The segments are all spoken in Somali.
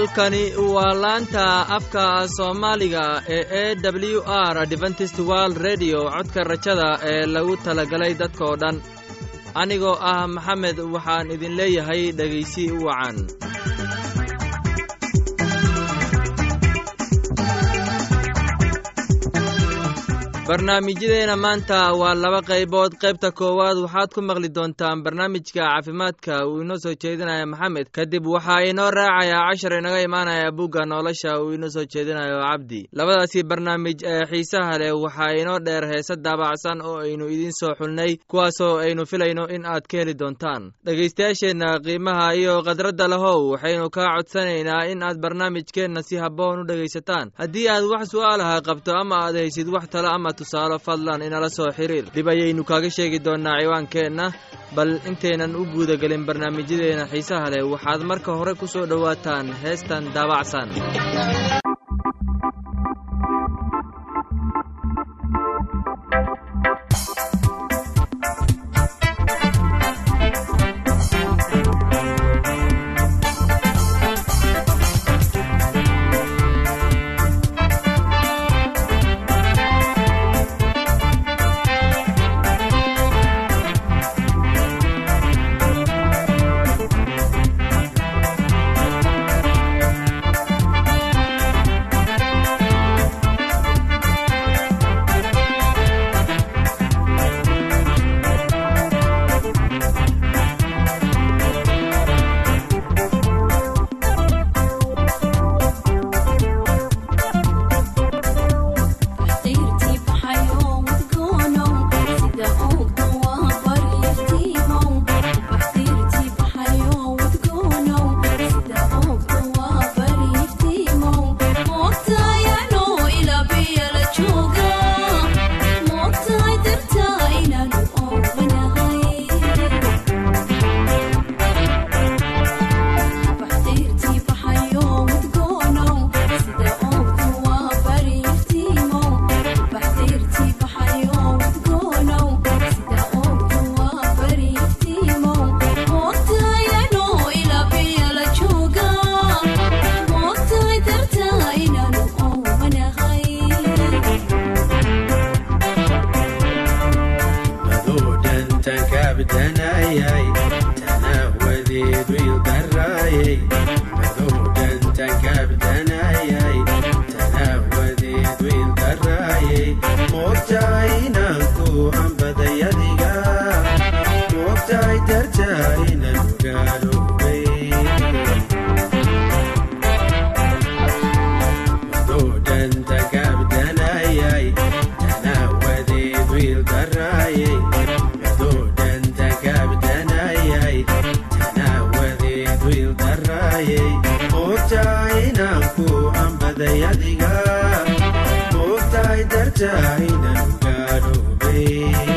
halkani waa laanta afka soomaaliga ee e w r adventist world redio codka rajada ee lagu talagalay dadkoo dhan. Anigoo ah maxamed waxaan idin leeyahay dhegaysi wacan barnaamijyadeena maanta waa laba qaybood. Qaybta koowaad waxaad ku maqli doontaan barnaamijka caafimaadka. Uu inoo soo jeedinaya maxamed. Kadib waxaa inoo raacayaa cashar inaga imaanaya bugga nolosha. Uu inoo soo jeedinayo cabdi labadaasi barnaamij ee xiisaha leh waxaa inoo dheer heese daabacsan oo aynu idiin soo xulnay kuwaasoo aynu filayno in aad ka heli doontaan. Dhegaystayaasheenna qiimaha iyo khadradda lahow waxaynu kaa codsanaynaa in aad barnaamijkeenna si habboon u dhegaysataan. Haddii aad wax su'aalaha qabto ama aad haysid wax talo ama tusaalo fadlan inala soo xiriir. Dhib ayaynu kaaga sheegi doonnaa ciwaankeenna bal intaynan u guudagelin barnaamijyadeena xiisaha leh waxaad marka hore ku soo dhowaataan heestan daabacsan qalbiga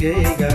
qalbigayga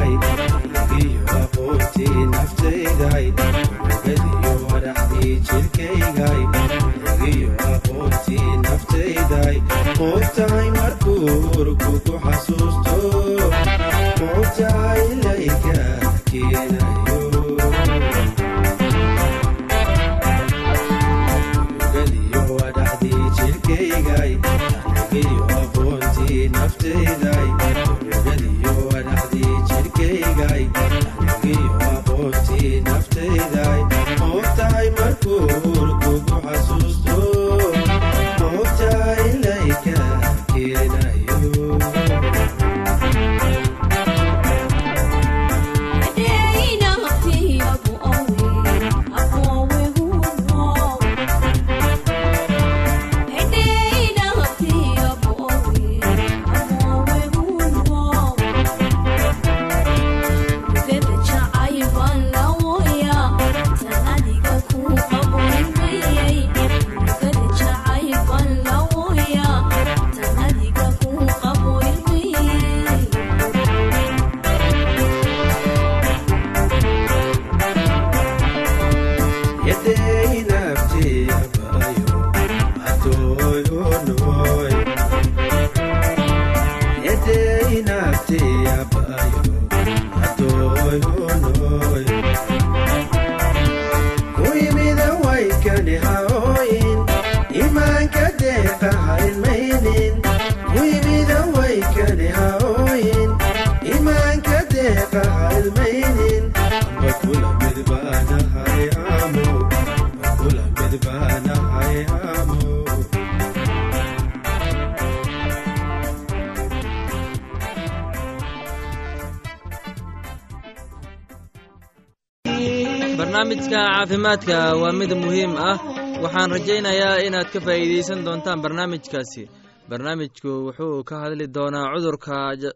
caafimaadka waa mid muhiim ah. Waxaan rajaynayaa inaad ka faa'iidaysan doontaan barnaamijkaasi. Barnaamijku wuxuu ka hadli doonaa cudurka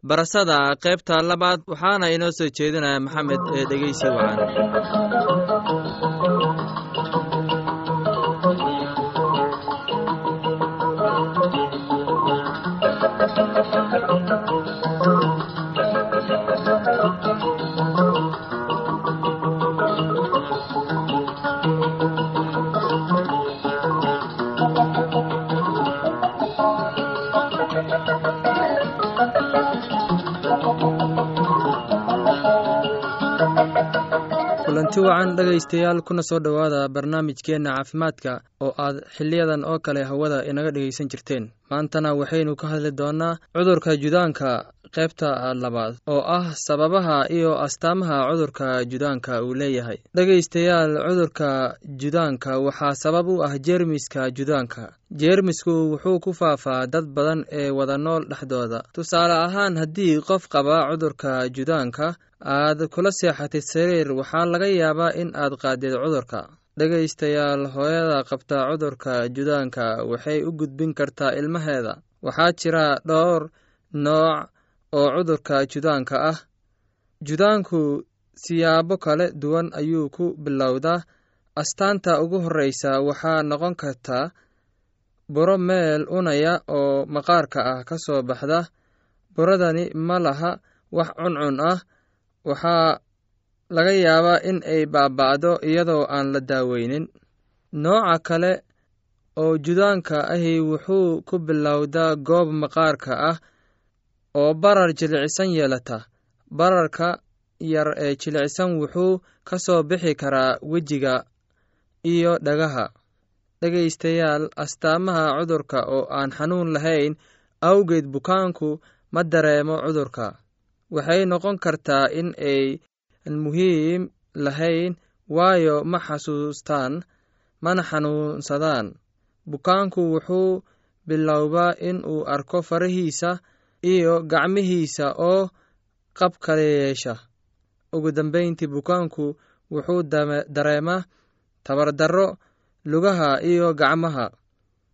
barasada qaybta labaad waxaana inoo soo jeedinaya maxamed ee dhegeysi wacan wacan dhegaystayaal kuna soo dhowaada barnaamijkeenna caafimaadka oo aad xiliyadan oo kale hawada inaga dhegaysan jirteen. Maantana waxaynu ka hadli doonaa cudurka judaanka qaybta labaad oo ah sababaha iyo astaamaha cudurka judaanka uu leeyahay. Dhegaystayaal cudurka judaanka waxaa sabab u ah jeermiska judaanka. Jeermisku wuxuu ku faafaa dad badan ee wada nool dhexdooda. Tusaale ahaan haddii qof qaba cudurka judaanka aad kula seexatid sariir waxaa laga yaabaa in aad qaadid cudurka. Dhegaystayaal hooyada qabta cudurka judaanka waxay u gudbin kartaa ilmaheeda. Waxaa jira dhowr nooc oo cudurka judaanka ah. Judaanku siyaabo kala duwan ayuu ku bilowdaa. Astaanta ugu horreysa waxaa noqon karta buro meel unaya oo maqaarka ah ka soo baxda. Buradani ma laha wax cuncun ah. Waxaa laga yaabaa in ay baaba'do iyadoo aan la daaweynin. Nooca kale oo judaanka ahi wuxuu ku bilowdaa goob maqaarka ah oo barar jilicsan yeelata. Bararka yar ee jilicsan wuxuu ka soo bixi karaa wejiga iyo dhagaha. Dhegaystayaal astaamaha cudurka oo aan xanuun lahayn awgeed bukaanku ma dareemo cudurka. Waxay noqon kartaa in ay muhiim lahayn waayo ma xasuustaan mana xanuunsadaan. Bukaanku wuxuu bilowbaa in uu arko farahiisa iyo gacmihiisa oo qab kala yeesha. Ugu dambeyntii bukaanku wuxuu dareemaa tabardarro lugaha iyo gacmaha.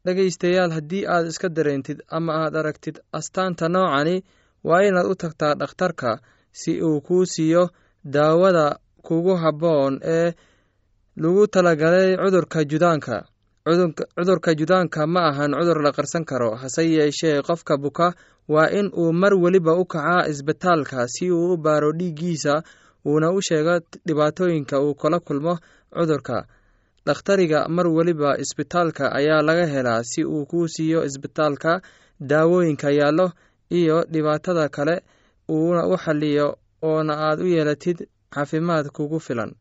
Dhegaystayaal haddii aad iska dareentid ama aad aragtid astaanta noocani waa inaad u tagtaa dhakhtarka si uu kuu siiyo daawada kugu habboon ee lagu talagalay cudurka judaanka cudurka judaanka ma ahan cudur la qarsan karo. Hase yeeshee qofka buka waa in uu mar weliba u kacaa isbitaalka si uu u baaro dhiiggiisa uuna u sheego dhibaatooyinka uu kala kulmo cudurka. Dhakhtariga mar weliba isbitaalka ayaa laga helaa si uu kuu siiyo isbitaalka daawooyinka yaallo iyo dhibaatada kale uuna u xaliyo oona aad u yeelatid caafimaad kugu filan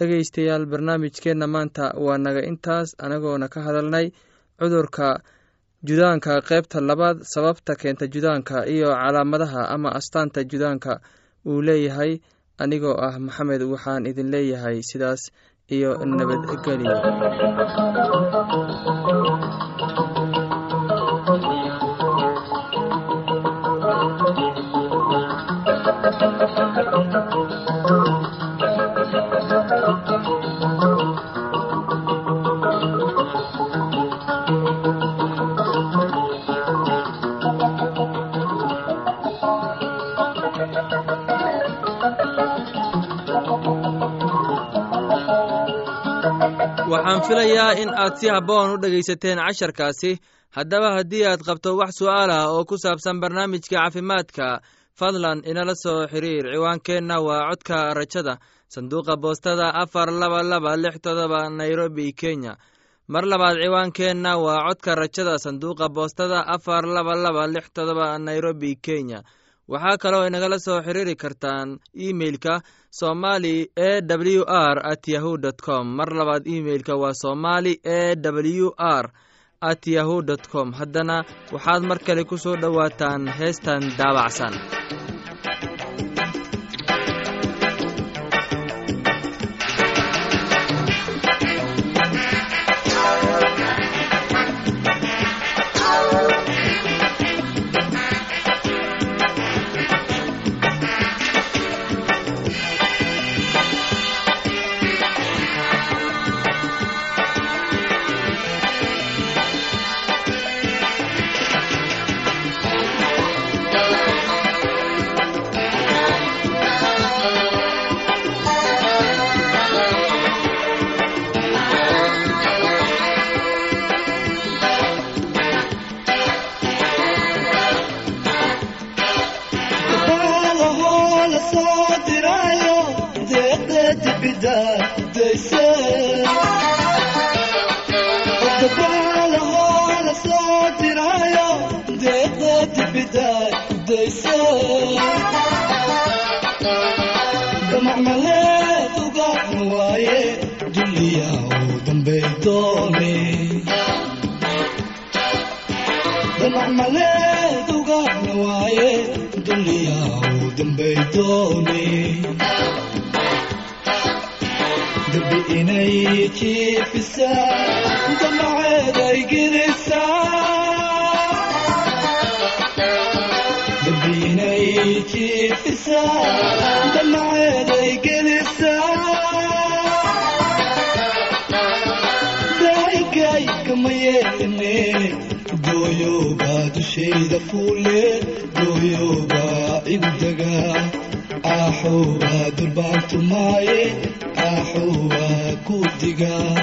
dhegaystayaal barnaamijkeenna maanta waa naga intaas anagoona ka hadalnay cudurka judaanka qaybta labaad sababta keenta judaanka iyo calaamadaha ama astaanta judaanka uu leeyahay. Anigoo ah maxamed waxaan idin leeyahay sidaas iyo nabadgelyo filayaa in aad si habboon u dhegaysateen casharkaasi. Haddaba haddii aad qabto wax su'aal ah oo ku saabsan barnaamijka caafimaadka fadlan inala soo xiriir. Ciwaankeenna waa codka rajada sanduuqa boostada afar laba laba lix todoba nairobi kenya. Mar labaad ciwaankeenna waa codka rajada sanduuqa boostada afar laba laba lix todoba nairobi kenya waxaa kaloo inagala soo xiriiri kartaan imeilka somali e w r at yahu dt com. Mar labaad imeilka waa somali e w r at yahu dt com. Haddana waxaad mar kale ku soo dhowaataan heestan daabacsan doone dambi inay jiifisa damaceeday gelisa dambi inay jiifisa damaceeday gelisa daigay kama yeelne dooyooba dushayda fuuleen dooyooba igu dagaa aaxoowa durbaantumaaye aaxoowa kuudigaa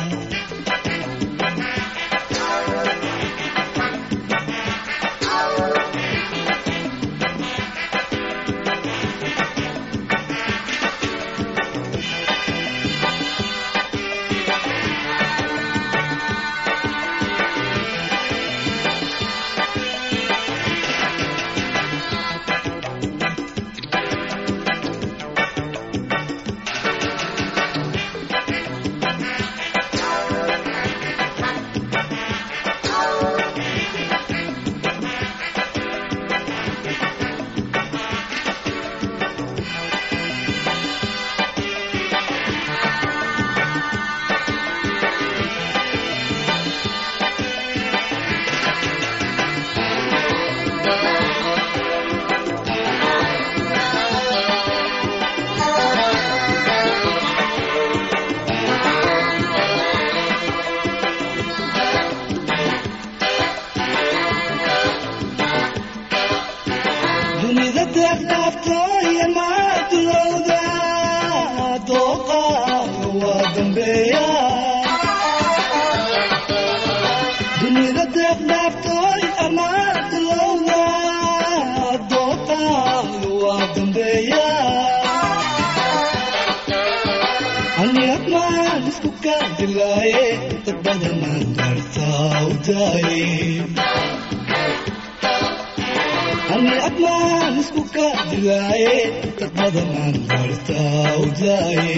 dunida deeqdhaaftooy amaadlowda doobtaagu waa dambeeya. Aniaqmaan isku kaa dilaaye dad badanaan gaartaa u daaye ani aqmaan isku kaa dilaaye dad badanaan gaartaa u daaye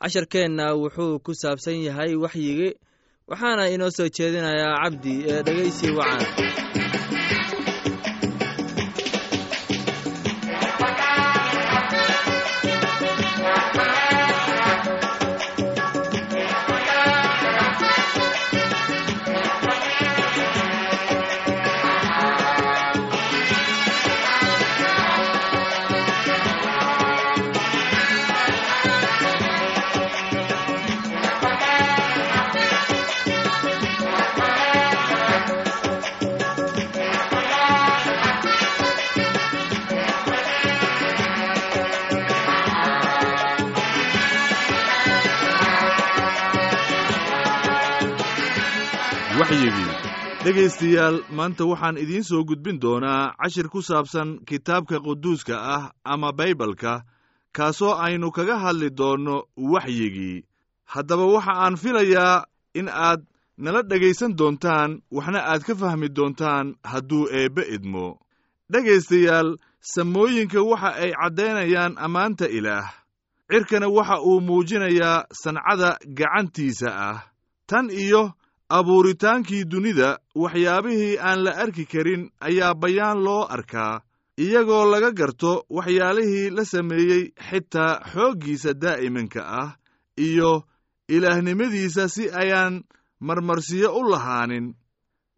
casharkeenna wuxuu ku saabsan yahay waxyigi waxaana inoo soo jeedinayaa cabdi ee dhegaysi wacan waxyigii dhegaystayaal maanta waxaan idiin soo gudbin doonaa cashir ku saabsan kitaabka quduuska ah ama baybalka kaasoo aynu kaga hadli doonno waxyigii. Haddaba waxa aan filayaa in aad nala dhegaysan doontaan waxna aad ka fahmi doontaan hadduu eebbe idmo. Dhegaystayaal samooyinka waxa ay caddaynayaan ammaanta ilaah. Cirkana waxa uu muujinayaa sancada gacantiisa ah. Tan iyo abuuritaankii dunida waxyaabihii aan la arki karin ayaa bayaan loo arkaa iyagoo laga garto waxyaalihii la sameeyey xitaa xooggiisa daa'imanka ah iyo ilaahnimadiisa si ayaan marmarsiyo u lahaanin.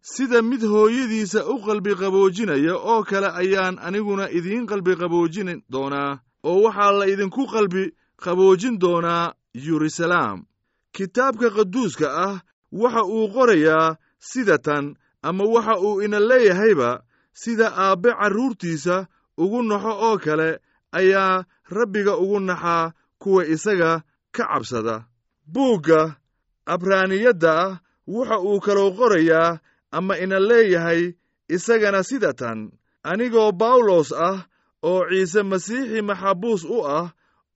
Sida mid hooyadiisa u qalbiqaboojinaya oo kale ayaan aniguna idiin qalbiqaboojin doonaa oo waxaa la idinku qalbi qaboojin doonaa yeruusalaam kitaabka qaduuska ah waxa uu qorayaa sida tan ama waxa uu ina leeyahayba sida aabbe carruurtiisa ugu naxo oo kale ayaa rabbiga ugu naxaa kuwa isaga ka cabsada. Buugga abraaniyadda ah waxa uu kaloo qorayaa ama ina leeyahay isagana sida tan anigoo bawlos ah oo ciise masiixi maxabuus u ah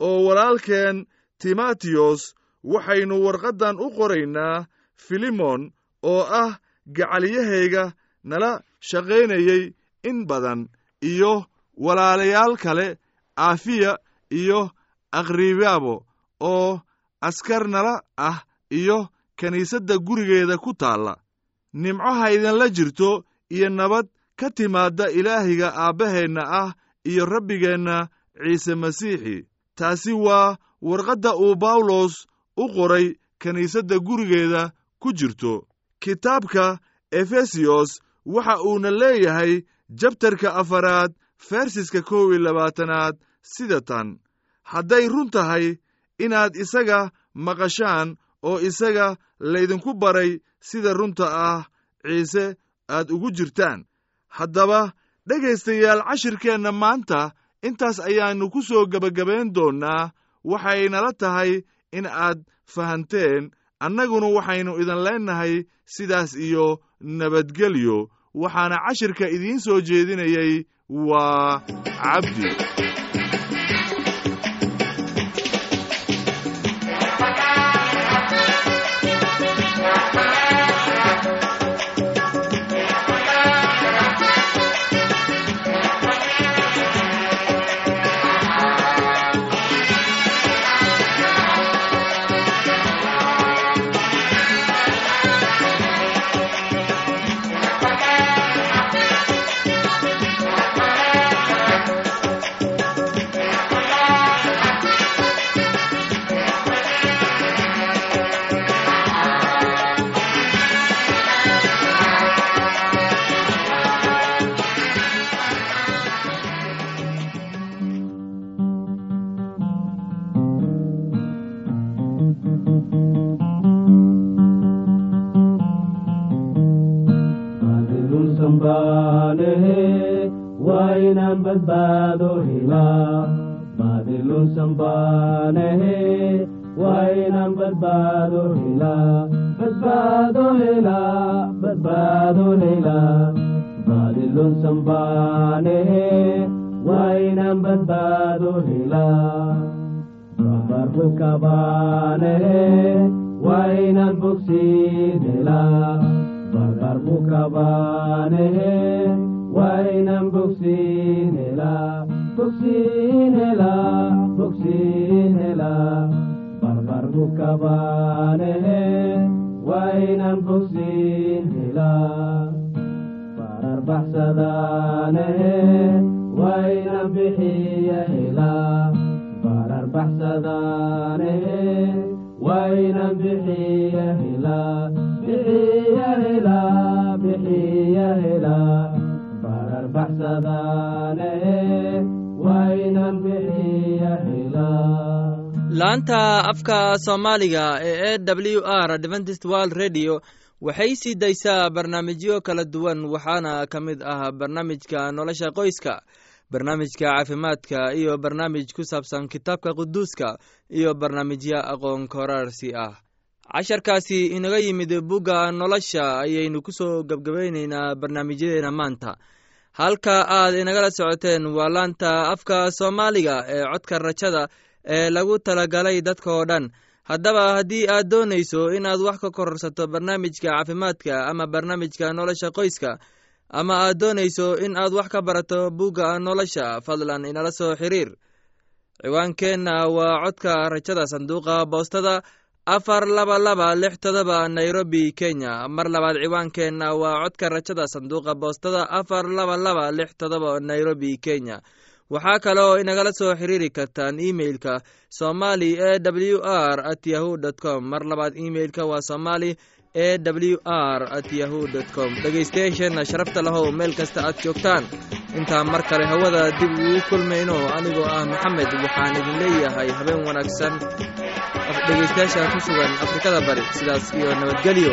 oo walaalkeen timatiyos waxaynu warqaddan u qoraynaa filimon oo ah gacalyahayga nala shaqaynayey in badan iyo walaalayaal kale aafiya iyo akhribaabo oo askar nala ah iyo kiniisadda gurigeeda ku taalla. Nimco haydinla jirto iyo nabad ka timaadda ilaahiga aabbaheenna ah iyo rabbigeenna ciise masiixi. Taasi waa warqadda uu bawlos u qoray kiniisadda gurigeeda ku jirto kitaabka efesiyos waxa uuna leeyahay jabtarka afaraad fersiska kow iyo labaatanaad sida tan. Hadday run tahay inaad isaga maqashaan oo isaga laydinku baray sida runta ah ciise aad ugu jirtaan. Haddaba dhegaystayaal cashirkeenna maanta intaas ayaannu ku soo gebagabayn doonnaa waxaynala tahay in aad fahanteen annaguna waxaynu idin leennahay sidaas iyo nabadgelyo waxaana cashirka idiin soo jeedinayay waa cabdi baanehe waynan badbaado helaa badbaado helaa badbaado helaa baadilunsan baanehe waynan badbaado helaa babarku kabaanehe waynan bogsiin helaa barbarku kabaanehe waynan bogsiin helaa bogsiin helaa bogsiin helaa barbarku kabaanehe waynan bogsiin helaa barar baxsadaanehe waynan bixiya helaa barar baxsadaanehe waynan bixiya helaa laanta afka soomaaliga ee e w r adventist world radio waxay sii daysaa barnaamijyo kala duwan waxaana ka mid ah barnaamijka nolosha qoyska barnaamijka caafimaadka iyo barnaamij ku saabsan kitaabka quduuska iyo barnaamijyo aqoon koraarsi ah. Casharkaasi inaga yimid bugga nolosha ayaynu ku soo gebgabayneynaa barnaamijyadeena maanta halka aad inagala socoteen waa laanta afka soomaaliga ee codka rajada ee lagu talagalay dadka oo dhan. Haddaba haddii aad doonayso inaad wax ka kororsato barnaamijka caafimaadka ama barnaamijka nolosha qoyska ama aad doonayso in aad wax ka barato bugga nolosha fadlan inala soo xiriir. Ciwaankeenna waa codka rajada sanduuqa boostada afar laba laba lix todoba nairobi kenya. Mar labaad ciwaankeenna waa codka rajada sanduuqa boostada. Afar laba laba lix todoba nairobi kenya. Waxaa kale oo inagala soo xiriiri kartaan imeilka somali e w r at yahu dt com. Mar labaad imeilka waa somali e w r at yahu com. Dhegaystayaasheenna sharafta lahow meel kasta aad joogtaan. Intaan mar kale hawada dib ugu kulmayno. Anigoo ah maxamed waxaan idin leeyahay habeen wanaagsan. Dhegaystayaasha ku sugan afrikada bari sidaas iyo nabadgelyo